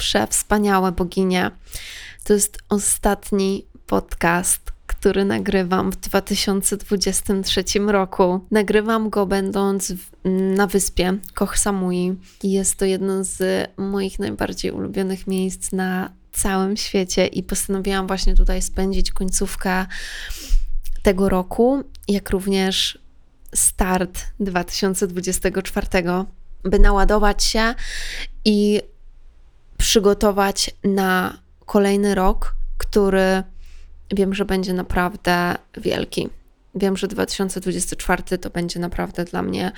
przewspaniałe boginie. To jest ostatni podcast, który nagrywam w 2023 roku. Nagrywam go będąc w, na wyspie Koh Samui. Jest to jedno z moich najbardziej ulubionych miejsc na całym świecie i postanowiłam właśnie tutaj spędzić końcówkę tego roku, jak również start 2024, by naładować się i przygotować na kolejny rok, który wiem, że będzie naprawdę wielki. Wiem, że 2024 to będzie naprawdę dla mnie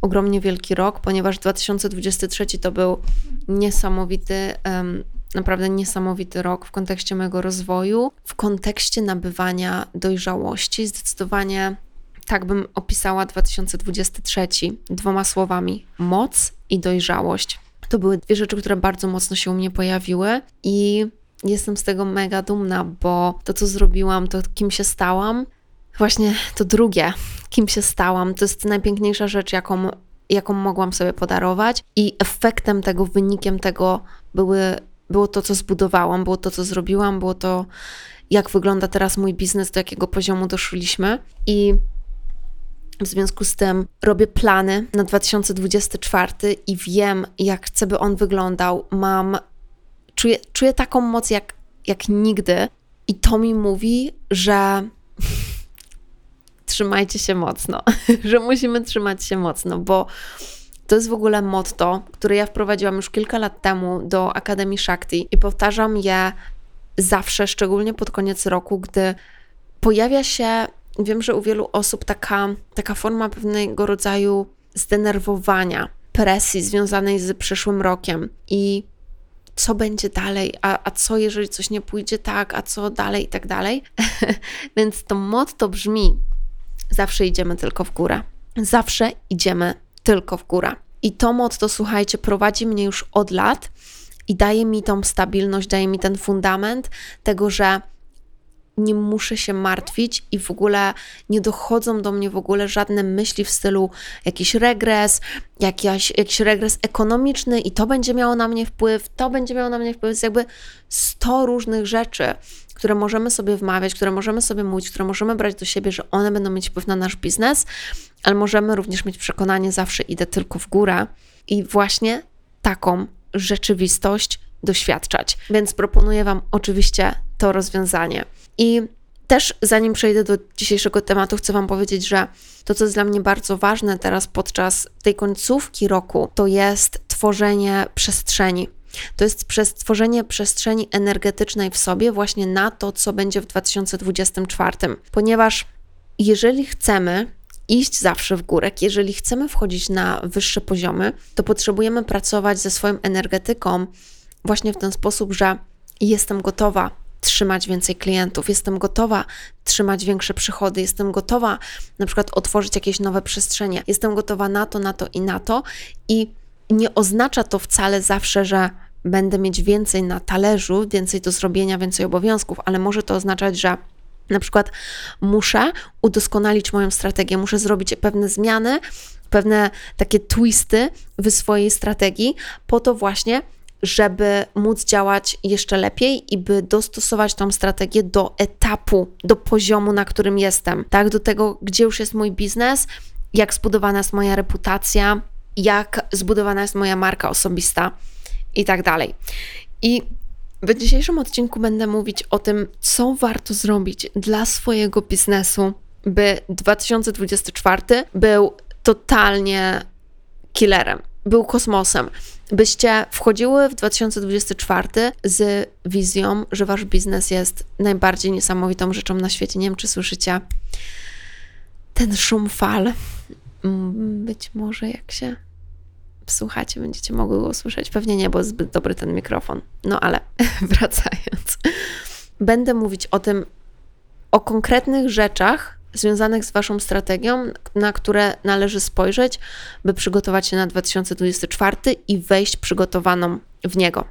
ogromnie wielki rok, ponieważ 2023 to był niesamowity, naprawdę niesamowity rok w kontekście mojego rozwoju, w kontekście nabywania dojrzałości. Zdecydowanie tak bym opisała 2023 dwoma słowami: moc i dojrzałość. To były dwie rzeczy, które bardzo mocno się u mnie pojawiły i jestem z tego mega dumna, bo to, co zrobiłam, to kim się stałam, właśnie to drugie, kim się stałam, to jest najpiękniejsza rzecz, jaką, jaką mogłam sobie podarować, i efektem tego, wynikiem tego były, było to, co zbudowałam, było to, co zrobiłam, było to, jak wygląda teraz mój biznes, do jakiego poziomu doszliśmy. I w związku z tym robię plany na 2024 i wiem, jak chcę, by on wyglądał. Mam, czuję, czuję taką moc jak, jak nigdy, i to mi mówi, że trzymajcie się mocno, że musimy trzymać się mocno, bo to jest w ogóle motto, które ja wprowadziłam już kilka lat temu do Akademii Shakti i powtarzam je zawsze, szczególnie pod koniec roku, gdy pojawia się wiem, że u wielu osób taka, taka forma pewnego rodzaju zdenerwowania, presji związanej z przyszłym rokiem i co będzie dalej, a, a co jeżeli coś nie pójdzie tak, a co dalej i tak dalej. Więc to motto brzmi: zawsze idziemy tylko w górę. Zawsze idziemy tylko w górę. I to motto, słuchajcie, prowadzi mnie już od lat i daje mi tą stabilność, daje mi ten fundament tego, że nie muszę się martwić i w ogóle nie dochodzą do mnie w ogóle żadne myśli w stylu jakiś regres, jakiś, jakiś regres ekonomiczny i to będzie miało na mnie wpływ, to będzie miało na mnie wpływ. Jest jakby 100 różnych rzeczy, które możemy sobie wmawiać, które możemy sobie mówić, które możemy brać do siebie, że one będą mieć wpływ na nasz biznes, ale możemy również mieć przekonanie, zawsze idę tylko w górę i właśnie taką rzeczywistość doświadczać. Więc proponuję Wam oczywiście to rozwiązanie. I też zanim przejdę do dzisiejszego tematu, chcę Wam powiedzieć, że to, co jest dla mnie bardzo ważne teraz podczas tej końcówki roku, to jest tworzenie przestrzeni. To jest przez tworzenie przestrzeni energetycznej w sobie właśnie na to, co będzie w 2024. Ponieważ jeżeli chcemy iść zawsze w górę, jeżeli chcemy wchodzić na wyższe poziomy, to potrzebujemy pracować ze swoją energetyką właśnie w ten sposób, że jestem gotowa trzymać więcej klientów, jestem gotowa trzymać większe przychody, jestem gotowa na przykład otworzyć jakieś nowe przestrzenie, jestem gotowa na to, na to i na to. I nie oznacza to wcale zawsze, że będę mieć więcej na talerzu, więcej do zrobienia, więcej obowiązków, ale może to oznaczać, że Na przykład muszę udoskonalić moją strategię, muszę zrobić pewne zmiany, pewne takie twisty w swojej strategii, po to właśnie, żeby móc działać jeszcze lepiej i by dostosować tą strategię do etapu, do poziomu, na którym jestem, tak, do tego, gdzie już jest mój biznes, jak zbudowana jest moja reputacja, jak zbudowana jest moja marka osobista i tak dalej. I w dzisiejszym odcinku będę mówić o tym, co warto zrobić dla swojego biznesu, by 2024 był totalnie killerem, był kosmosem. Byście wchodziły w 2024 z wizją, że wasz biznes jest najbardziej niesamowitą rzeczą na świecie. Nie wiem, czy słyszycie ten szum fal. Mm, być może jak się wsłuchacie, będziecie mogły go usłyszeć. Pewnie nie, bo zbyt dobry ten mikrofon. No ale wracając, będę mówić o tym, o konkretnych rzeczach związanych z Waszą strategią, na które należy spojrzeć, by przygotować się na 2024 i wejść przygotowaną w niego.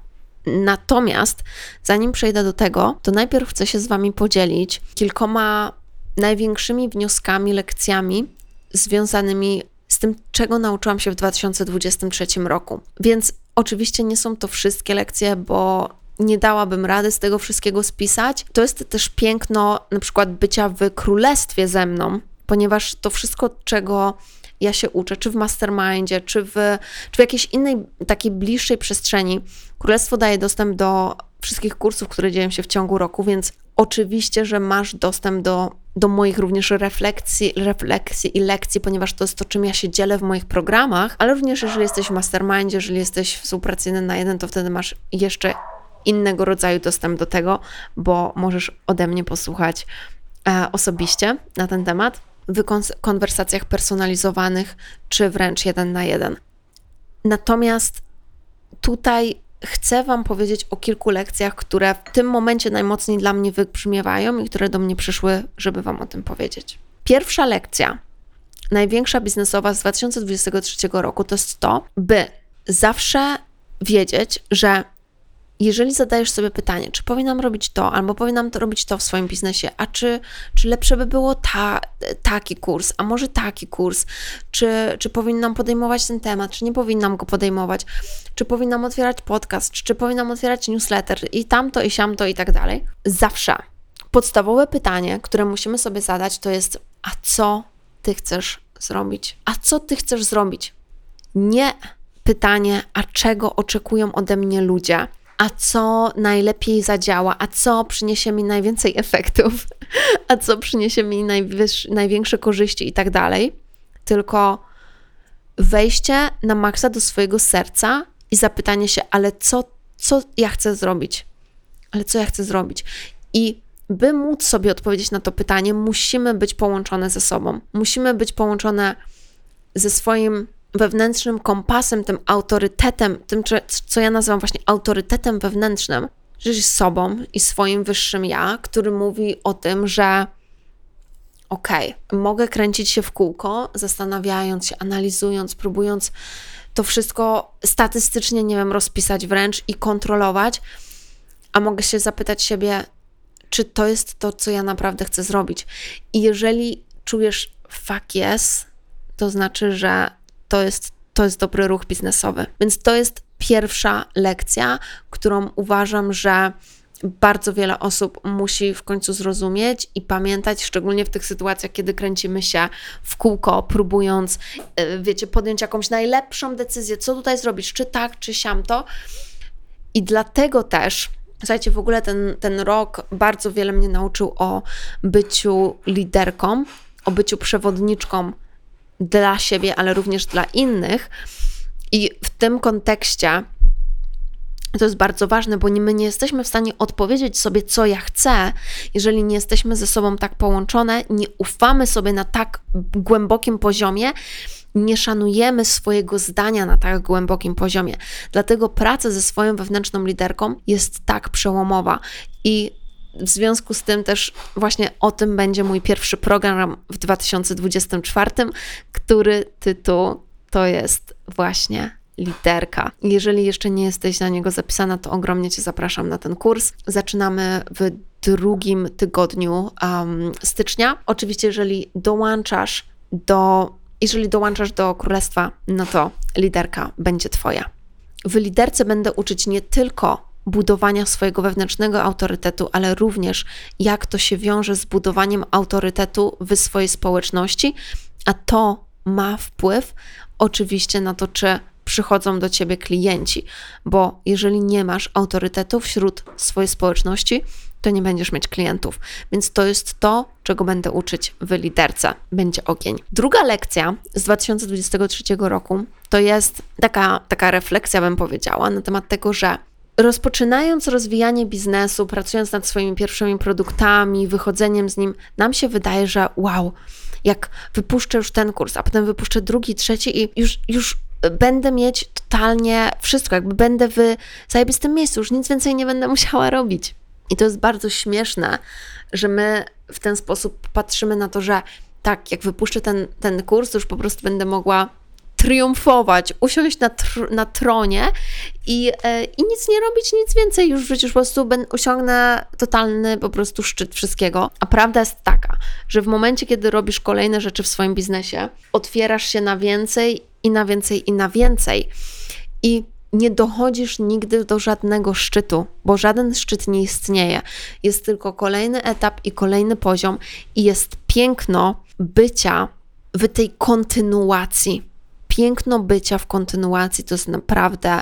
Natomiast zanim przejdę do tego, to najpierw chcę się z Wami podzielić kilkoma największymi wnioskami, lekcjami związanymi z tym, czego nauczyłam się w 2023 roku. Więc oczywiście nie są to wszystkie lekcje, bo nie dałabym rady z tego wszystkiego spisać. To jest też piękno na przykład bycia w królestwie ze mną, ponieważ to wszystko, czego ja się uczę, czy w mastermindzie, czy w, czy w jakiejś innej, takiej bliższej przestrzeni. Królestwo daje dostęp do wszystkich kursów, które dzieją się w ciągu roku, więc oczywiście, że masz dostęp do, do moich również refleksji, refleksji i lekcji, ponieważ to jest to, czym ja się dzielę w moich programach, ale również jeżeli jesteś w mastermindzie, jeżeli jesteś współpracyjny na jeden, to wtedy masz jeszcze innego rodzaju dostęp do tego, bo możesz ode mnie posłuchać e, osobiście na ten temat w konwersacjach personalizowanych, czy wręcz jeden na jeden. Natomiast tutaj chcę Wam powiedzieć o kilku lekcjach, które w tym momencie najmocniej dla mnie wybrzmiewają i które do mnie przyszły, żeby Wam o tym powiedzieć. Pierwsza lekcja, największa biznesowa z 2023 roku, to jest to, by zawsze wiedzieć, że jeżeli zadajesz sobie pytanie, czy powinnam robić to, albo powinnam to robić to w swoim biznesie, a czy, czy lepsze by było ta, taki kurs, a może taki kurs, czy, czy powinnam podejmować ten temat, czy nie powinnam go podejmować, czy powinnam otwierać podcast, czy, czy powinnam otwierać newsletter i tamto, i siamto, i tak dalej. Zawsze podstawowe pytanie, które musimy sobie zadać, to jest: a co ty chcesz zrobić? A co ty chcesz zrobić? Nie pytanie, a czego oczekują ode mnie ludzie a co najlepiej zadziała, a co przyniesie mi najwięcej efektów, a co przyniesie mi największe korzyści i tak dalej. Tylko wejście na maksa do swojego serca i zapytanie się, ale co, co ja chcę zrobić? Ale co ja chcę zrobić? I by móc sobie odpowiedzieć na to pytanie, musimy być połączone ze sobą. Musimy być połączone ze swoim wewnętrznym kompasem, tym autorytetem, tym, co ja nazywam właśnie autorytetem wewnętrznym, czyli sobą i swoim wyższym ja, który mówi o tym, że okej, okay, mogę kręcić się w kółko, zastanawiając się, analizując, próbując to wszystko statystycznie, nie wiem, rozpisać wręcz i kontrolować, a mogę się zapytać siebie, czy to jest to, co ja naprawdę chcę zrobić. I jeżeli czujesz fuck yes, to znaczy, że to jest, to jest dobry ruch biznesowy. Więc to jest pierwsza lekcja, którą uważam, że bardzo wiele osób musi w końcu zrozumieć i pamiętać, szczególnie w tych sytuacjach, kiedy kręcimy się w kółko, próbując, e, wiecie, podjąć jakąś najlepszą decyzję, co tutaj zrobić, czy tak, czy siamto. I dlatego też, słuchajcie, w ogóle ten, ten rok bardzo wiele mnie nauczył o byciu liderką, o byciu przewodniczką dla siebie, ale również dla innych. I w tym kontekście to jest bardzo ważne, bo my nie jesteśmy w stanie odpowiedzieć sobie, co ja chcę, jeżeli nie jesteśmy ze sobą tak połączone, nie ufamy sobie na tak głębokim poziomie, nie szanujemy swojego zdania na tak głębokim poziomie. Dlatego praca ze swoją wewnętrzną liderką jest tak przełomowa. I w związku z tym też właśnie o tym będzie mój pierwszy program w 2024, który tytuł to jest właśnie liderka. Jeżeli jeszcze nie jesteś na niego zapisana, to ogromnie Cię zapraszam na ten kurs. Zaczynamy w drugim tygodniu um, stycznia. Oczywiście, jeżeli dołączasz do, jeżeli dołączasz do królestwa, no to liderka będzie Twoja. W liderce będę uczyć nie tylko budowania swojego wewnętrznego autorytetu, ale również jak to się wiąże z budowaniem autorytetu w swojej społeczności, a to ma wpływ oczywiście na to, czy przychodzą do ciebie klienci, bo jeżeli nie masz autorytetu wśród swojej społeczności, to nie będziesz mieć klientów. Więc to jest to, czego będę uczyć w liderce. Będzie ogień. Druga lekcja z 2023 roku to jest taka, taka refleksja, bym powiedziała, na temat tego, że rozpoczynając rozwijanie biznesu, pracując nad swoimi pierwszymi produktami, wychodzeniem z nim, nam się wydaje, że wow, jak wypuszczę już ten kurs, a potem wypuszczę drugi, trzeci i już, już będę mieć totalnie wszystko, jakby będę w zajebistym miejscu, już nic więcej nie będę musiała robić. I to jest bardzo śmieszne, że my w ten sposób patrzymy na to, że tak, jak wypuszczę ten, ten kurs, już po prostu będę mogła triumfować, usiąść na, tr na tronie i, e, i nic nie robić, nic więcej. Już przecież po prostu osiągnę totalny po prostu szczyt wszystkiego. A prawda jest taka, że w momencie, kiedy robisz kolejne rzeczy w swoim biznesie, otwierasz się na więcej i na więcej i na więcej. I nie dochodzisz nigdy do żadnego szczytu, bo żaden szczyt nie istnieje. Jest tylko kolejny etap i kolejny poziom, i jest piękno bycia w tej kontynuacji piękno bycia w kontynuacji to jest naprawdę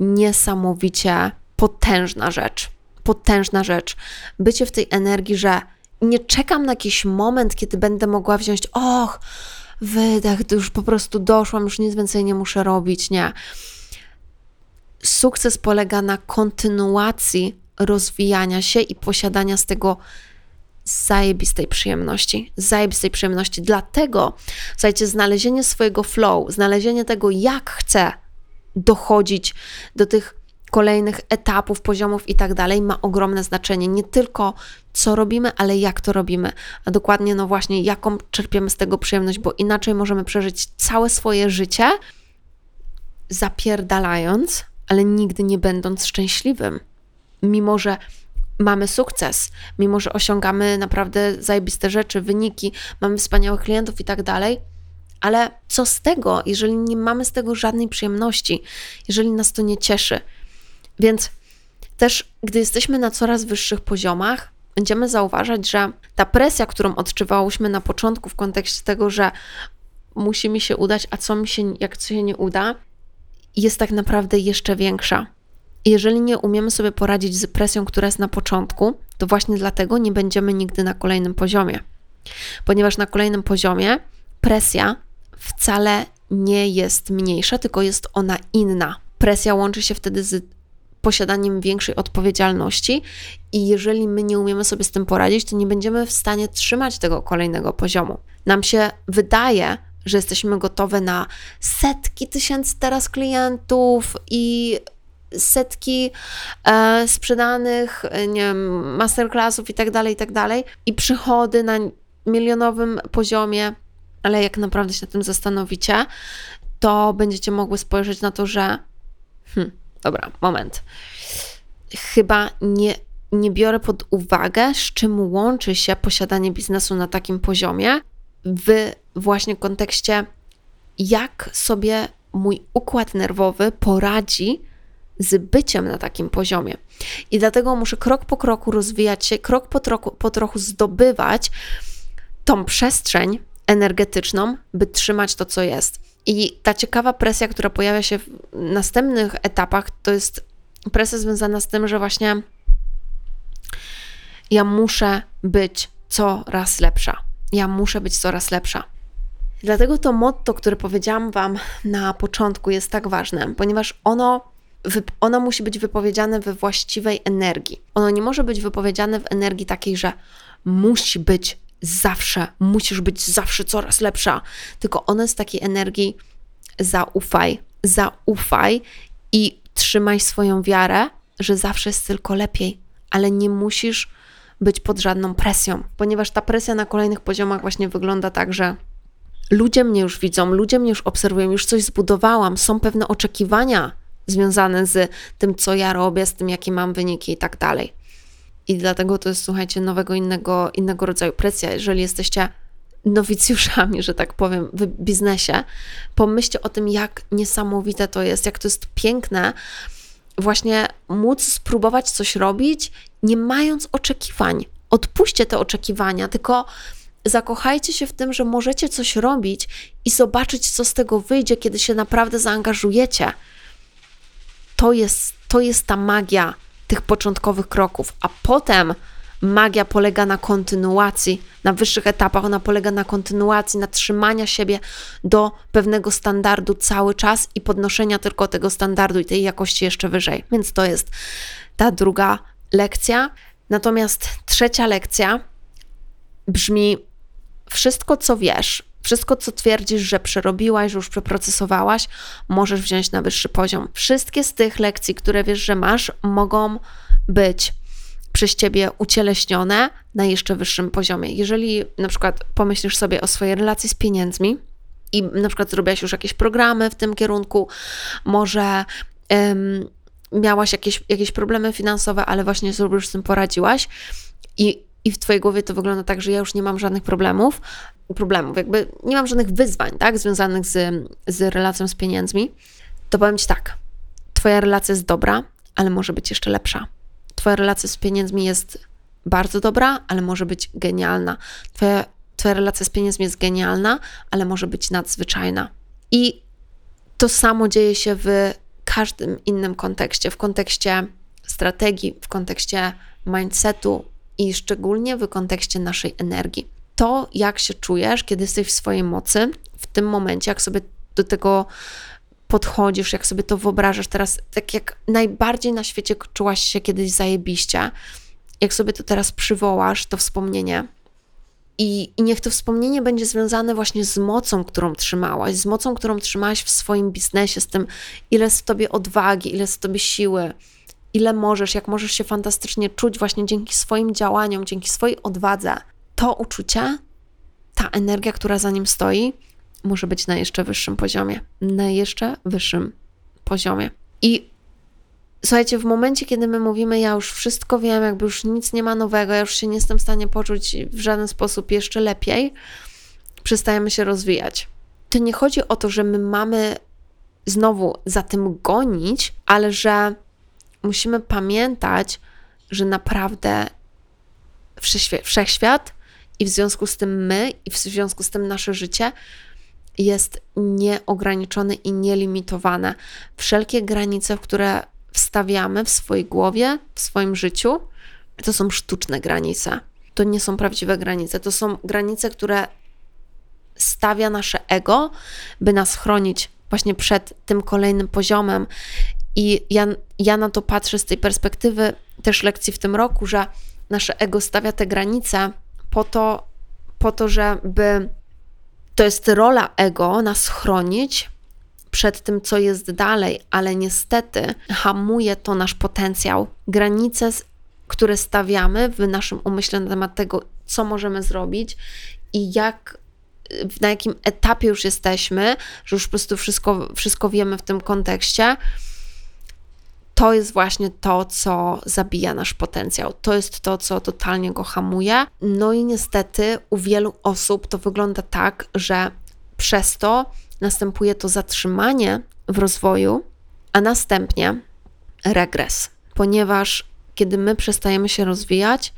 niesamowicie potężna rzecz. Potężna rzecz. Bycie w tej energii, że nie czekam na jakiś moment, kiedy będę mogła wziąć, och, wydech, już po prostu doszłam, już nic więcej nie muszę robić. Nie. Sukces polega na kontynuacji rozwijania się i posiadania z tego zajebistej przyjemności, zajebistej przyjemności. Dlatego, słuchajcie, znalezienie swojego flow, znalezienie tego, jak chcę dochodzić do tych kolejnych etapów, poziomów i tak dalej, ma ogromne znaczenie. Nie tylko co robimy, ale jak to robimy, a dokładnie, no właśnie, jaką czerpiemy z tego przyjemność, bo inaczej możemy przeżyć całe swoje życie zapierdalając, ale nigdy nie będąc szczęśliwym. Mimo, że mamy sukces, mimo że osiągamy naprawdę zajebiste rzeczy, wyniki, mamy wspaniałych klientów i tak dalej. Ale co z tego, jeżeli nie mamy z tego żadnej przyjemności, jeżeli nas to nie cieszy? Więc też, gdy jesteśmy na coraz wyższych poziomach, będziemy zauważać, że ta presja, którą odczuwałyśmy na początku w kontekście tego, że musi mi się udać, a co mi się, jak co się nie uda, jest tak naprawdę jeszcze większa jeżeli nie umiemy sobie poradzić z presją, która jest na początku, to właśnie dlatego nie będziemy nigdy na kolejnym poziomie. Ponieważ na kolejnym poziomie presja wcale nie jest mniejsza, tylko jest ona inna. Presja łączy się wtedy z posiadaniem większej odpowiedzialności, i jeżeli my nie umiemy sobie z tym poradzić, to nie będziemy w stanie trzymać tego kolejnego poziomu. Nam się wydaje, że jesteśmy gotowe na setki tysięcy teraz klientów i setki e, sprzedanych, e, nie wiem, masterclassów i tak dalej, i tak dalej, i przychody na milionowym poziomie, ale jak naprawdę się na tym zastanowicie, to będziecie mogły spojrzeć na to, że hmm, dobra, moment. Chyba nie, nie biorę pod uwagę, z czym łączy się posiadanie biznesu na takim poziomie w właśnie kontekście, jak sobie mój układ nerwowy poradzi z byciem na takim poziomie. I dlatego muszę krok po kroku rozwijać się, krok po trochu, po trochu zdobywać tą przestrzeń energetyczną, by trzymać to, co jest. I ta ciekawa presja, która pojawia się w następnych etapach, to jest presja związana z tym, że właśnie ja muszę być coraz lepsza. Ja muszę być coraz lepsza. Dlatego to motto, które powiedziałam Wam na początku, jest tak ważne, ponieważ ono ono musi być wypowiedziane we właściwej energii. Ono nie może być wypowiedziane w energii takiej, że musi być zawsze, musisz być zawsze coraz lepsza, tylko ono jest takiej energii zaufaj, zaufaj i trzymaj swoją wiarę, że zawsze jest tylko lepiej, ale nie musisz być pod żadną presją, ponieważ ta presja na kolejnych poziomach właśnie wygląda tak, że ludzie mnie już widzą, ludzie mnie już obserwują, już coś zbudowałam, są pewne oczekiwania związane z tym, co ja robię, z tym, jakie mam wyniki i tak dalej. I dlatego to jest, słuchajcie, nowego, innego, innego rodzaju presja. Jeżeli jesteście nowicjuszami, że tak powiem, w biznesie, pomyślcie o tym, jak niesamowite to jest, jak to jest piękne, właśnie móc spróbować coś robić, nie mając oczekiwań. Odpuśćcie te oczekiwania, tylko zakochajcie się w tym, że możecie coś robić i zobaczyć, co z tego wyjdzie, kiedy się naprawdę zaangażujecie. To jest, to jest ta magia tych początkowych kroków, a potem magia polega na kontynuacji, na wyższych etapach, ona polega na kontynuacji, na trzymania siebie do pewnego standardu cały czas i podnoszenia tylko tego standardu i tej jakości jeszcze wyżej. Więc to jest ta druga lekcja. Natomiast trzecia lekcja brzmi: wszystko, co wiesz, wszystko, co twierdzisz, że przerobiłaś, że już przeprocesowałaś, możesz wziąć na wyższy poziom. Wszystkie z tych lekcji, które wiesz, że masz, mogą być przez ciebie ucieleśnione na jeszcze wyższym poziomie. Jeżeli na przykład pomyślisz sobie o swojej relacji z pieniędzmi i na przykład zrobiłaś już jakieś programy w tym kierunku, może miałaś jakieś, jakieś problemy finansowe, ale właśnie sobie już z tym poradziłaś i, i w Twojej głowie to wygląda tak, że ja już nie mam żadnych problemów, problemów, jakby nie mam żadnych wyzwań, tak, związanych z, z relacją z pieniędzmi, to powiem Ci tak, Twoja relacja jest dobra, ale może być jeszcze lepsza. Twoja relacja z pieniędzmi jest bardzo dobra, ale może być genialna. Twoja, twoja relacja z pieniędzmi jest genialna, ale może być nadzwyczajna. I to samo dzieje się w każdym innym kontekście, w kontekście strategii, w kontekście mindsetu i szczególnie w kontekście naszej energii. To, jak się czujesz, kiedy jesteś w swojej mocy, w tym momencie, jak sobie do tego podchodzisz, jak sobie to wyobrażasz teraz, tak jak najbardziej na świecie czułaś się kiedyś zajebiście, jak sobie to teraz przywołasz, to wspomnienie, i, I niech to wspomnienie będzie związane właśnie z mocą, którą trzymałaś, z mocą, którą trzymałaś w swoim biznesie, z tym, ile jest w tobie odwagi, ile jest w tobie siły, ile możesz, jak możesz się fantastycznie czuć właśnie dzięki swoim działaniom, dzięki swojej odwadze. To uczucie, ta energia, która za nim stoi, może być na jeszcze wyższym poziomie. Na jeszcze wyższym poziomie. I słuchajcie, w momencie, kiedy my mówimy, ja już wszystko wiem, jakby już nic nie ma nowego, ja już się nie jestem w stanie poczuć w żaden sposób jeszcze lepiej, przestajemy się rozwijać. To nie chodzi o to, że my mamy znowu za tym gonić, ale że musimy pamiętać, że naprawdę wszechświat i w związku z tym my, i w związku z tym nasze życie jest nieograniczone i nielimitowane. Wszelkie granice, które wstawiamy w swojej głowie, w swoim życiu, to są sztuczne granice. To nie są prawdziwe granice. To są granice, które stawia nasze ego, by nas chronić właśnie przed tym kolejnym poziomem. I ja, ja na to patrzę z tej perspektywy też lekcji w tym roku, że nasze ego stawia te granice po to, po to, żeby to jest rola ego nas chronić przed tym, co jest dalej, ale niestety hamuje to nasz potencjał. Granice, które stawiamy w naszym umyśle na temat tego, co możemy zrobić i jak na jakim etapie już jesteśmy, że już po prostu wszystko, wszystko wiemy w tym kontekście, to jest właśnie to, co zabija nasz potencjał. To jest to, co totalnie go hamuje. No i niestety u wielu osób to wygląda tak, że przez to następuje to zatrzymanie w rozwoju, a następnie regres, ponieważ kiedy my przestajemy się rozwijać,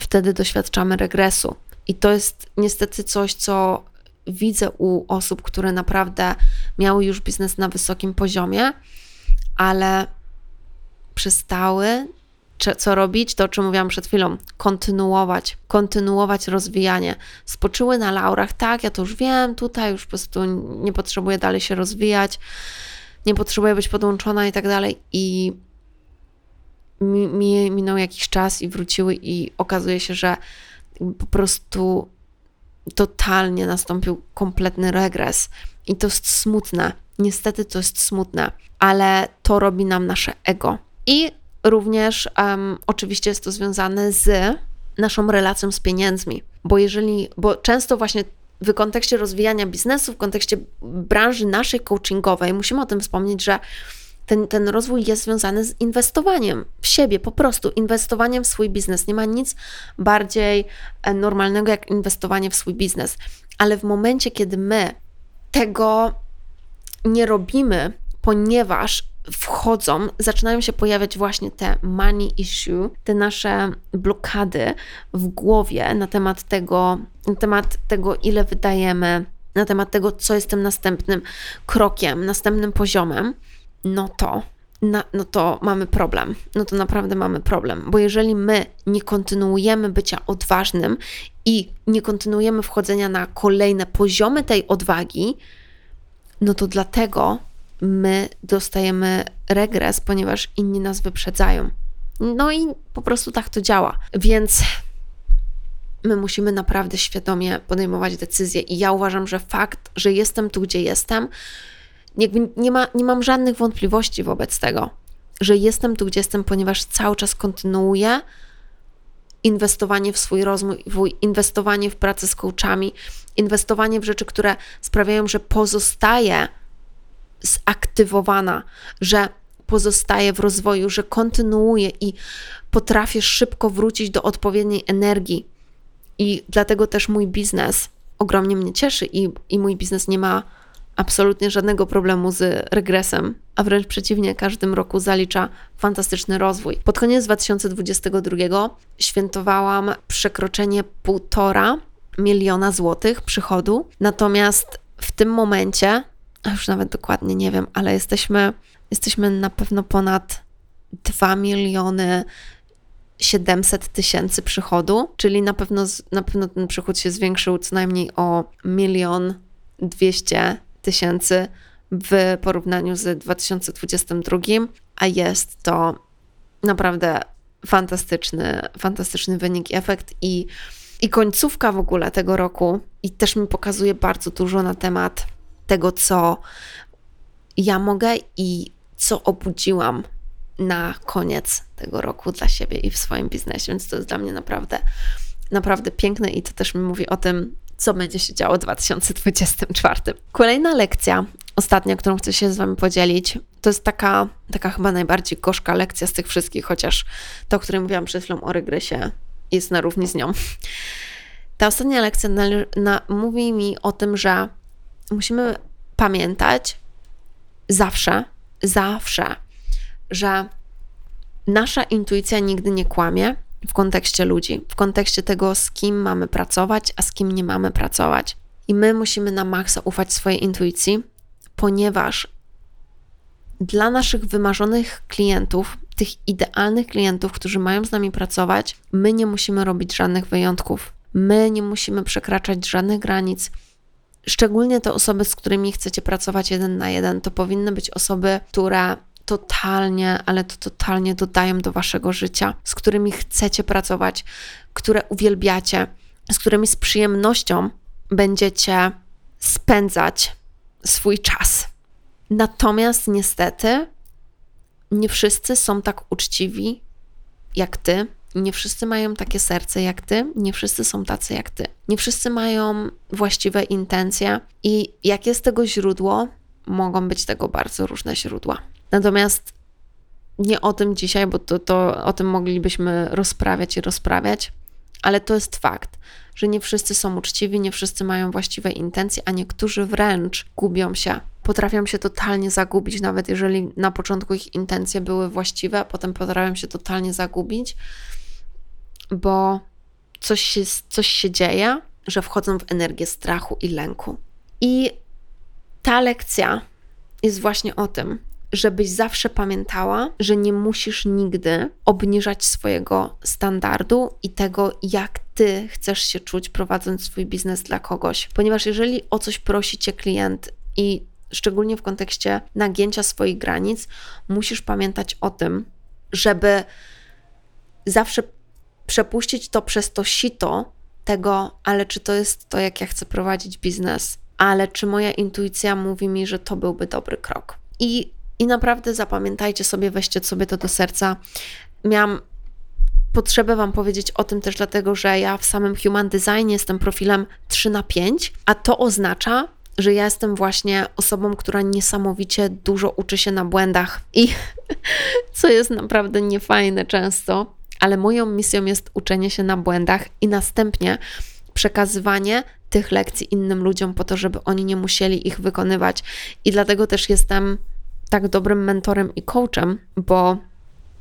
wtedy doświadczamy regresu. I to jest niestety coś, co widzę u osób, które naprawdę miały już biznes na wysokim poziomie, ale przestały co robić, to o czym mówiłam przed chwilą, kontynuować, kontynuować rozwijanie. Spoczyły na laurach, tak, ja to już wiem, tutaj już po prostu nie potrzebuję dalej się rozwijać, nie potrzebuję być podłączona i tak dalej. I mi, mi minął jakiś czas i wróciły, i okazuje się, że po prostu totalnie nastąpił kompletny regres. I to jest smutne. Niestety to jest smutne, ale to robi nam nasze ego. I Również um, oczywiście jest to związane z naszą relacją z pieniędzmi, bo jeżeli, bo często właśnie w kontekście rozwijania biznesu, w kontekście branży naszej coachingowej, musimy o tym wspomnieć, że ten, ten rozwój jest związany z inwestowaniem w siebie, po prostu inwestowaniem w swój biznes. Nie ma nic bardziej e, normalnego jak inwestowanie w swój biznes. Ale w momencie, kiedy my tego nie robimy, ponieważ wchodzą, zaczynają się pojawiać właśnie te money issue, te nasze blokady w głowie na temat tego, na temat tego, ile wydajemy, na temat tego, co jest tym następnym krokiem, następnym poziomem, no to, na, no to mamy problem. No to naprawdę mamy problem, bo jeżeli my nie kontynuujemy bycia odważnym i nie kontynuujemy wchodzenia na kolejne poziomy tej odwagi, no to dlatego my dostajemy regres, ponieważ inni nas wyprzedzają. No i po prostu tak to działa. Więc my musimy naprawdę świadomie podejmować decyzje. I ja uważam, że fakt, że jestem tu, gdzie jestem, jakby nie, ma, nie mam żadnych wątpliwości wobec tego, że jestem tu, gdzie jestem, ponieważ cały czas kontynuuję inwestowanie w swój rozwój, inwestowanie w pracę z inwestowanie w rzeczy, które sprawiają, że pozostaję zaktywowana, że pozostaję w rozwoju, że kontynuuję i potrafię szybko wrócić do odpowiedniej energii. I dlatego też mój biznes ogromnie mnie cieszy i, i mój biznes nie ma absolutnie żadnego problemu z regresem, a wręcz przeciwnie, każdym roku zalicza fantastyczny rozwój. Pod koniec 2022 świętowałam przekroczenie półtora miliona złotych przychodu, natomiast w tym momencie, już nawet dokładnie nie wiem, ale jesteśmy, jesteśmy na pewno ponad 2 miliony 700 tysięcy przychodu, czyli na pewno, na pewno ten przychód się zwiększył co najmniej o milion 200 tysięcy w porównaniu z 2022, a jest to naprawdę fantastyczny, fantastyczny wynik i efekt i, i końcówka w ogóle tego roku. I też mi pokazuje bardzo dużo na temat tego, co ja mogę i co obudziłam na koniec tego roku dla siebie i w swoim biznesie, więc to jest dla mnie naprawdę, naprawdę piękne i to też mi mówi o tym, co będzie się działo w 2024. Kolejna lekcja, ostatnia, którą chcę się z Wami podzielić, to jest taka, taka chyba najbardziej gorzka lekcja z tych wszystkich, chociaż to, o której mówiłam przed chwilą o regresie, jest na równi z nią. Ta ostatnia lekcja na, na, mówi mi o tym, że musimy pamiętać zawsze, zawsze, że nasza intuicja nigdy nie kłamie, w kontekście ludzi, w kontekście tego, z kim mamy pracować, a z kim nie mamy pracować. I my musimy na maksa ufać swojej intuicji, ponieważ dla naszych wymarzonych klientów, tych idealnych klientów, którzy mają z nami pracować, my nie musimy robić żadnych wyjątków. My nie musimy przekraczać żadnych granic. Szczególnie te osoby, z którymi chcecie pracować jeden na jeden, to powinny być osoby, które totalnie, ale to totalnie dodają do waszego życia, z którymi chcecie pracować, które uwielbiacie, z którymi z przyjemnością będziecie spędzać swój czas. Natomiast niestety nie wszyscy są tak uczciwi jak ty, nie wszyscy mają takie serce jak ty, nie wszyscy są tacy jak ty. Nie wszyscy mają właściwe intencje i jakie jest tego źródło? Mogą być tego bardzo różne źródła. Natomiast nie o tym dzisiaj, bo to, to o tym moglibyśmy rozprawiać i rozprawiać, ale to jest fakt, że nie wszyscy są uczciwi, nie wszyscy mają właściwe intencje, a niektórzy wręcz gubią się. Potrafią się totalnie zagubić, nawet jeżeli na początku ich intencje były właściwe, a potem potrafią się totalnie zagubić, bo coś się, coś się dzieje, że wchodzą w energię strachu i lęku. I ta lekcja jest właśnie o tym, żebyś zawsze pamiętała, że nie musisz nigdy obniżać swojego standardu i tego, jak ty chcesz się czuć prowadząc swój biznes dla kogoś. Ponieważ jeżeli o coś prosi cię klient i szczególnie w kontekście nagięcia swoich granic, musisz pamiętać o tym, żeby zawsze przepuścić to przez to sito tego, ale czy to jest to, jak ja chcę prowadzić biznes, ale czy moja intuicja mówi mi, że to byłby dobry krok. I i naprawdę zapamiętajcie sobie, weźcie sobie to do serca. Miałam potrzebę Wam powiedzieć o tym też dlatego, że ja w samym Human Design jestem profilem 3 na 5, a to oznacza, że ja jestem właśnie osobą, która niesamowicie dużo uczy się na błędach i co jest naprawdę niefajne często, ale moją misją jest uczenie się na błędach i następnie przekazywanie tych lekcji innym ludziom po to, żeby oni nie musieli ich wykonywać. I dlatego też jestem tak dobrym mentorem i coachem, bo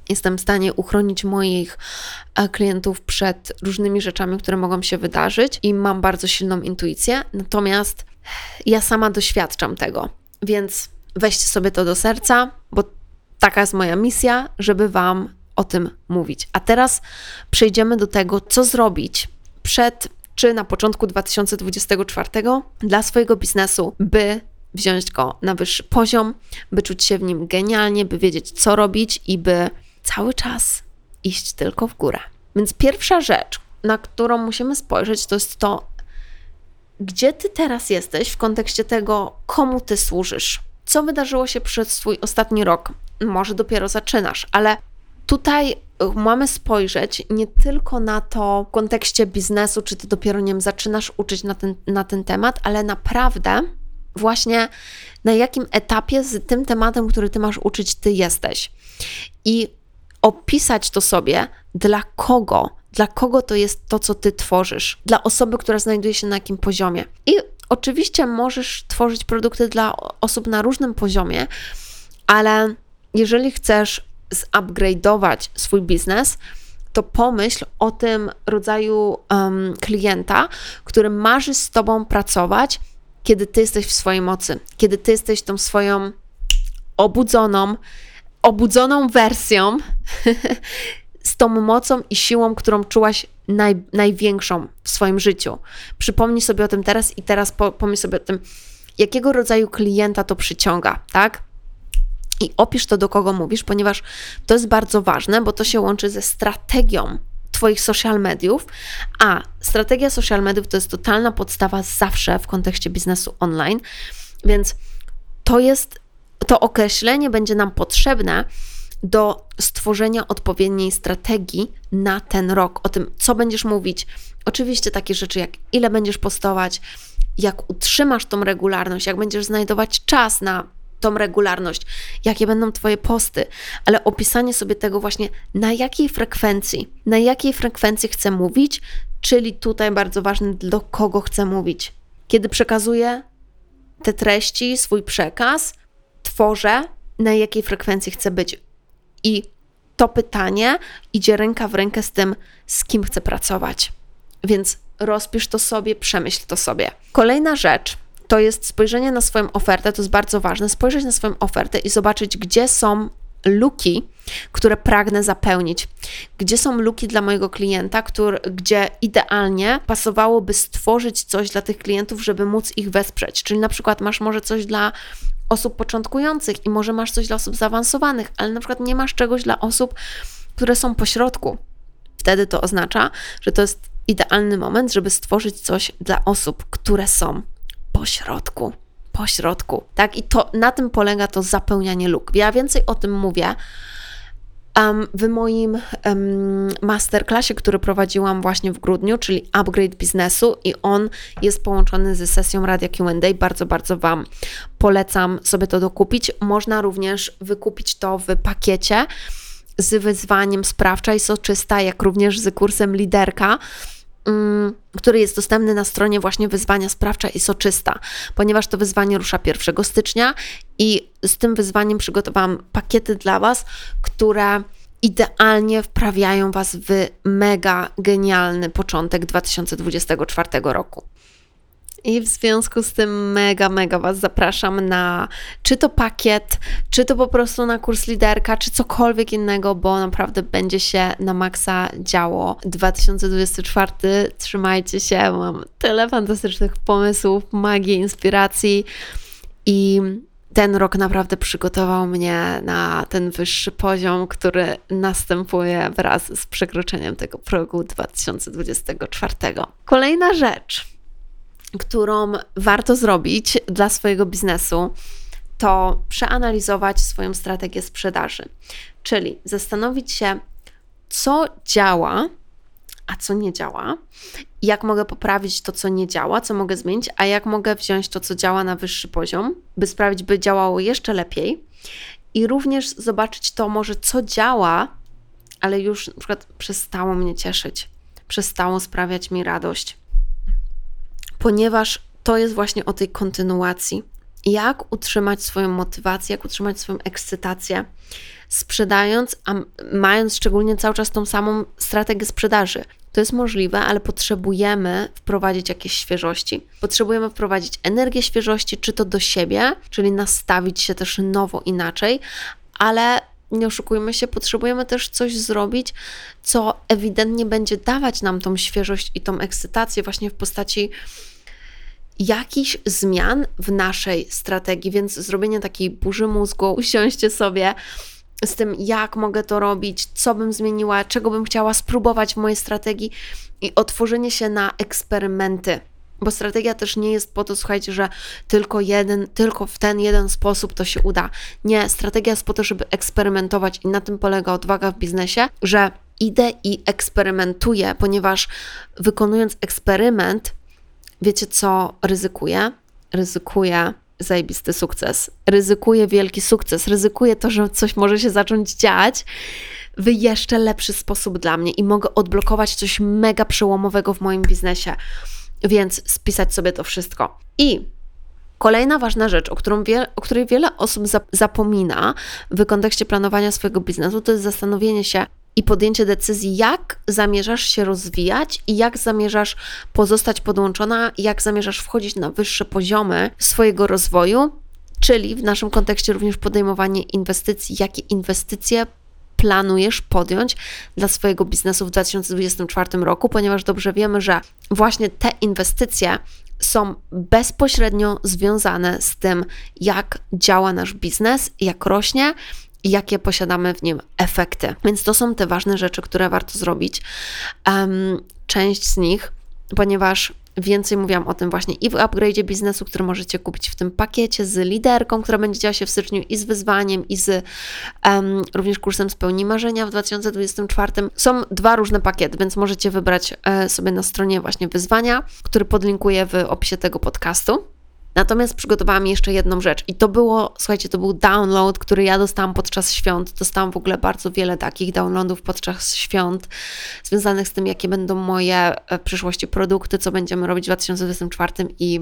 jestem w stanie uchronić moich e, klientów przed różnymi rzeczami, które mogą się wydarzyć i mam bardzo silną intuicję. Natomiast ja sama doświadczam tego, więc weźcie sobie to do serca, bo taka jest moja misja, żeby Wam o tym mówić. A teraz przejdziemy do tego, co zrobić przed czy na początku 2024 dla swojego biznesu, by wziąć go na wyższy poziom, by czuć się w nim genialnie, by wiedzieć, co robić i by cały czas iść tylko w górę. Więc pierwsza rzecz, na którą musimy spojrzeć, to jest to, gdzie ty teraz jesteś w kontekście tego, komu ty służysz. Co wydarzyło się przez swój ostatni rok? Może dopiero zaczynasz, ale tutaj mamy spojrzeć nie tylko na to w kontekście biznesu, czy ty dopiero nie wiem, zaczynasz uczyć na ten, na ten temat, ale naprawdę właśnie na jakim etapie z tym tematem, który ty masz uczyć, ty jesteś. I opisać to sobie, dla kogo, dla kogo to jest to, co ty tworzysz, dla osoby, która znajduje się na jakim poziomie. I oczywiście możesz tworzyć produkty dla osób na różnym poziomie, ale jeżeli chcesz zupgrade'ować swój biznes, to pomyśl o tym rodzaju um, klienta, który marzy z tobą pracować, kiedy ty jesteś w swojej mocy, kiedy ty jesteś tą swoją obudzoną, obudzoną wersją z tą mocą i siłą, którą czułaś naj, największą w swoim życiu. Przypomnij sobie o tym teraz i teraz po, pomyśl sobie o tym, jakiego rodzaju klienta to przyciąga, tak? I opisz to, do kogo mówisz, ponieważ to jest bardzo ważne, bo to się łączy ze strategią Twoich social mediów, a strategia social mediów to jest totalna podstawa zawsze w kontekście biznesu online, więc to jest, to określenie będzie nam potrzebne do stworzenia odpowiedniej strategii na ten rok, o tym, co będziesz mówić. Oczywiście takie rzeczy jak ile będziesz postować, jak utrzymasz tą regularność, jak będziesz znajdować czas na tą regularność, jakie będą Twoje posty, ale opisanie sobie tego właśnie, na jakiej frekwencji, na jakiej frekwencji chcę mówić, czyli tutaj bardzo ważne, do kogo chcę mówić. Kiedy przekazuję te treści, swój przekaz, tworzę, na jakiej frekwencji chcę być. I to pytanie idzie ręka w rękę z tym, z kim chcę pracować. Więc rozpisz to sobie, przemyśl to sobie. Kolejna rzecz, to jest spojrzenie na swoją ofertę, to jest bardzo ważne, spojrzeć na swoją ofertę i zobaczyć, gdzie są luki, które pragnę zapełnić. Gdzie są luki dla mojego klienta, który, gdzie idealnie pasowałoby stworzyć coś dla tych klientów, żeby móc ich wesprzeć. Czyli na przykład masz może coś dla osób początkujących i może masz coś dla osób zaawansowanych, ale na przykład nie masz czegoś dla osób, które są pośrodku. Wtedy to oznacza, że to jest idealny moment, żeby stworzyć coś dla osób, które są pośrodku. Pośrodku, tak? I to na tym polega to zapełnianie luk. Ja więcej o tym mówię. Um, w moim um, masterclassie, który prowadziłam właśnie w grudniu, czyli Upgrade Biznesu, i on jest połączony ze sesją Radia QA. Bardzo, bardzo Wam polecam sobie to dokupić. Można również wykupić to w pakiecie z wyzwaniem sprawcza i soczysta, jak również z kursem liderka. Mm, który jest dostępny na stronie właśnie wyzwania sprawcza i soczysta, ponieważ to wyzwanie rusza 1 stycznia i z tym wyzwaniem przygotowałam pakiety dla Was, które idealnie wprawiają Was w mega genialny początek 2024 roku. I w związku z tym mega, mega Was zapraszam na czy to pakiet, czy to po prostu na kurs liderka, czy cokolwiek innego, bo naprawdę będzie się na maksa działo. 2024, trzymajcie się, mam tyle fantastycznych pomysłów, magii, inspiracji i ten rok naprawdę przygotował mnie na ten wyższy poziom, który następuje wraz z przekroczeniem tego progu 2024. Kolejna rzecz którą warto zrobić dla swojego biznesu, to przeanalizować swoją strategię sprzedaży, czyli zastanowić się, co działa, a co nie działa, jak mogę poprawić to, co nie działa, co mogę zmienić, a jak mogę wziąć to, co działa na wyższy poziom, by sprawić, by działało jeszcze lepiej. I również zobaczyć to może, co działa, ale już na przykład przestało mnie cieszyć, przestało sprawiać mi radość. Ponieważ to jest właśnie o tej kontynuacji. Jak utrzymać swoją motywację, jak utrzymać swoją ekscytację, sprzedając, a mając szczególnie cały czas tą samą strategię sprzedaży. To jest możliwe, ale potrzebujemy wprowadzić jakieś świeżości. Potrzebujemy wprowadzić energię świeżości, czy to do siebie, czyli nastawić się też nowo inaczej, ale nie oszukujmy się, potrzebujemy też coś zrobić, co ewidentnie będzie dawać nam tą świeżość i tą ekscytację, właśnie w postaci jakichś zmian w naszej strategii. Więc zrobienie takiej burzy mózgu, usiąście sobie z tym, jak mogę to robić, co bym zmieniła, czego bym chciała spróbować w mojej strategii i otworzenie się na eksperymenty. Bo strategia też nie jest po to, słuchajcie, że tylko jeden, tylko w ten jeden sposób to się uda. Nie, strategia jest po to, żeby eksperymentować i na tym polega odwaga w biznesie, że idę i eksperymentuję, ponieważ wykonując eksperyment, wiecie co ryzykuję? Ryzykuję zajebisty sukces. Ryzykuję wielki sukces, ryzykuję to, że coś może się zacząć dziać w jeszcze lepszy sposób dla mnie i mogę odblokować coś mega przełomowego w moim biznesie. Więc spisać sobie to wszystko. I Kolejna ważna rzecz, o, którą wie, o której wiele osób zapomina w kontekście planowania swojego biznesu, to jest zastanowienie się, i podjęcie decyzji, jak zamierzasz się rozwijać i jak zamierzasz pozostać podłączona, jak zamierzasz wchodzić na wyższe poziomy swojego rozwoju, czyli w naszym kontekście również podejmowanie inwestycji, jakie inwestycje planujesz podjąć dla swojego biznesu w 2024 roku, ponieważ dobrze wiemy, że właśnie te inwestycje są bezpośrednio związane z tym, jak działa nasz biznes, jak rośnie, i jakie posiadamy w nim efekty. Więc to są te ważne rzeczy, które warto zrobić. Część z nich, ponieważ więcej mówiłam o tym właśnie i w upgrade biznesu, który możecie kupić w tym pakiecie z liderką, która będzie działa się w styczniu i z wyzwaniem, i z um, również kursem Spełni Marzenia w 2024. Są dwa różne pakiety, więc możecie wybrać e, sobie na stronie właśnie wyzwania, który podlinkuję w opisie tego podcastu. Natomiast przygotowałam jeszcze jedną rzecz i to było, słuchajcie, to był download, który ja dostałam podczas świąt. Dostałam w ogóle bardzo wiele takich downloadów podczas świąt, związanych z tym, jakie będą moje e, w przyszłości produkty, co będziemy robić w 2024 i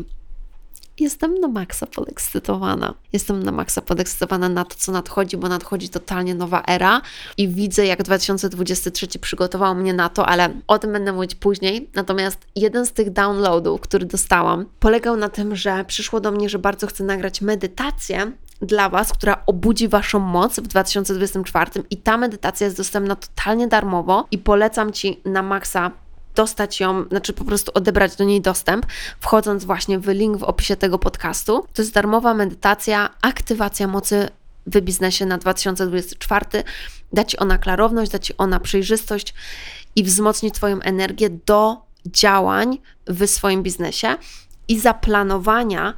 Jestem na maksa podekscytowana. Jestem na maksa podekscytowana na to, co nadchodzi, bo nadchodzi totalnie nowa era i widzę, jak 2023 przygotował mnie na to, ale o tym będę mówić później. Natomiast jeden z tych downloadów, który dostałam, polegał na tym, że przyszło do mnie, że bardzo chcę nagrać medytację dla Was, która obudzi Waszą moc w 2024 i ta medytacja jest dostępna totalnie darmowo i polecam Ci na maksa dostać ją, znaczy po prostu odebrać do niej dostęp, wchodząc właśnie w link w opisie tego podcastu. To jest darmowa medytacja, aktywacja mocy w biznesie na 2024. Da Ci ona klarowność, da Ci ona przejrzystość i wzmocni Twoją energię do działań w swoim biznesie i zaplanowania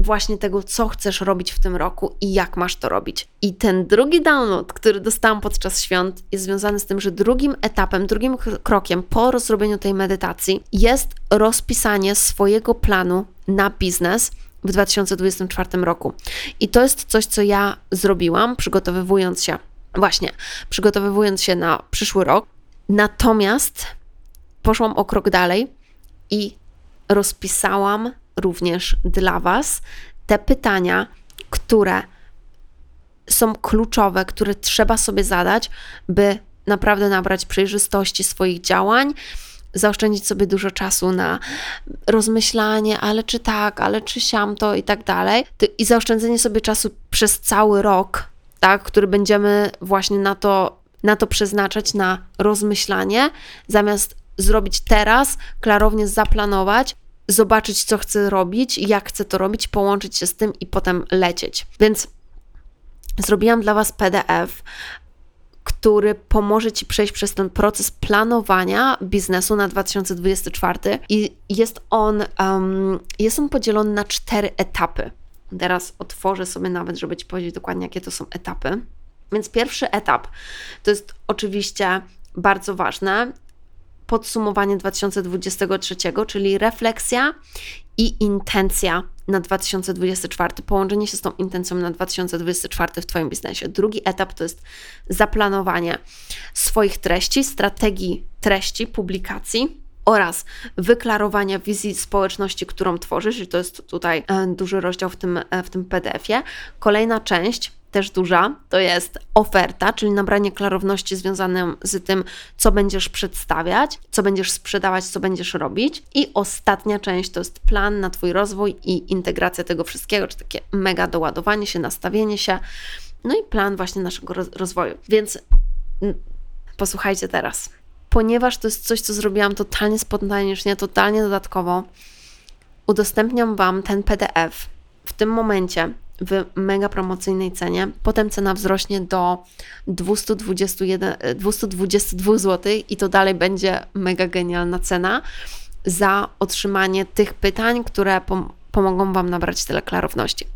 właśnie tego, co chcesz robić w tym roku i jak masz to robić. I ten drugi download, który dostałam podczas świąt, jest związany z tym, że drugim etapem, drugim krokiem po rozrobieniu tej medytacji jest rozpisanie swojego planu na biznes w 2024 roku. I to jest coś, co ja zrobiłam, przygotowywując się, właśnie, przygotowywując się na przyszły rok. Natomiast poszłam o krok dalej i rozpisałam również dla Was te pytania, które są kluczowe, które trzeba sobie zadać, by naprawdę nabrać przejrzystości swoich działań, zaoszczędzić sobie dużo czasu na rozmyślanie, ale czy tak, ale czy siam to i tak dalej. I zaoszczędzenie sobie czasu przez cały rok, tak, który będziemy właśnie na to, na to przeznaczać, na rozmyślanie, zamiast zrobić teraz, klarownie zaplanować zobaczyć, co chcę robić, jak chcę to robić, połączyć się z tym i potem lecieć. Więc zrobiłam dla Was PDF, który pomoże Ci przejść przez ten proces planowania biznesu na 2024 i jest on, um, jest on podzielony na cztery etapy. Teraz otworzę sobie nawet, żeby Ci powiedzieć dokładnie, jakie to są etapy. Więc pierwszy etap to jest oczywiście bardzo ważne, podsumowanie 2023, czyli refleksja i intencja na 2024, połączenie się z tą intencją na 2024 w Twoim biznesie. Drugi etap to jest zaplanowanie swoich treści, strategii treści, publikacji oraz wyklarowania wizji społeczności, którą tworzysz, i to jest tutaj e, duży rozdział w tym, e, w tym PDF-ie. Kolejna część też duża, to jest oferta, czyli nabranie klarowności związanym z tym, co będziesz przedstawiać, co będziesz sprzedawać, co będziesz robić. I ostatnia część to jest plan na Twój rozwój i integracja tego wszystkiego, czy takie mega doładowanie się, nastawienie się, no i plan właśnie naszego rozwoju. Więc posłuchajcie teraz. Ponieważ to jest coś, co zrobiłam totalnie spontanicznie, totalnie dodatkowo, udostępniam Wam ten PDF w tym momencie w mega promocyjnej cenie. Potem cena wzrośnie do 221, 222 zł i to dalej będzie mega genialna cena za otrzymanie tych pytań, które pom pomogą Wam nabrać tyle klarowności.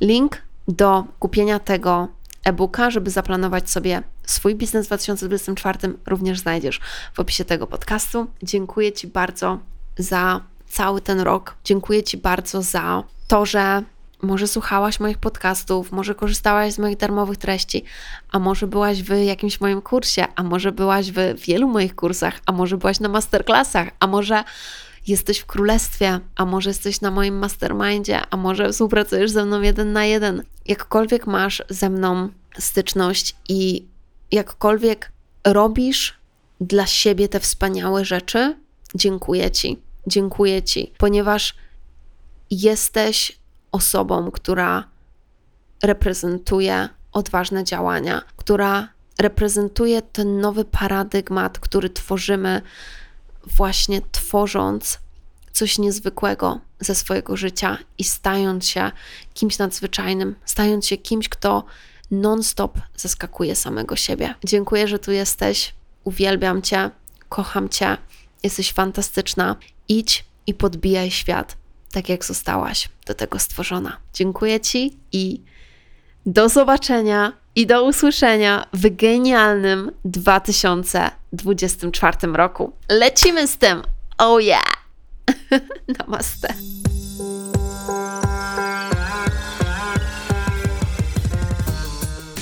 Link do kupienia tego e-booka, żeby zaplanować sobie swój biznes w 2024 również znajdziesz w opisie tego podcastu. Dziękuję Ci bardzo za cały ten rok. Dziękuję Ci bardzo za to, że może słuchałaś moich podcastów, może korzystałaś z moich darmowych treści, a może byłaś w jakimś moim kursie, a może byłaś w wielu moich kursach, a może byłaś na masterclassach, a może jesteś w królestwie, a może jesteś na moim mastermindzie, a może współpracujesz ze mną jeden na jeden. Jakkolwiek masz ze mną styczność i jakkolwiek robisz dla siebie te wspaniałe rzeczy, dziękuję Ci. Dziękuję Ci, ponieważ jesteś osobą, która reprezentuje odważne działania, która reprezentuje ten nowy paradygmat, który tworzymy, właśnie tworząc coś niezwykłego ze swojego życia i stając się kimś nadzwyczajnym, stając się kimś, kto non-stop zaskakuje samego siebie. Dziękuję, że tu jesteś. Uwielbiam Cię, kocham Cię, jesteś fantastyczna. Idź i podbijaj świat tak jak zostałaś do tego stworzona. Dziękuję Ci i do zobaczenia i do usłyszenia w genialnym 2024 roku. Lecimy z tym! Oh yeah! Namaste.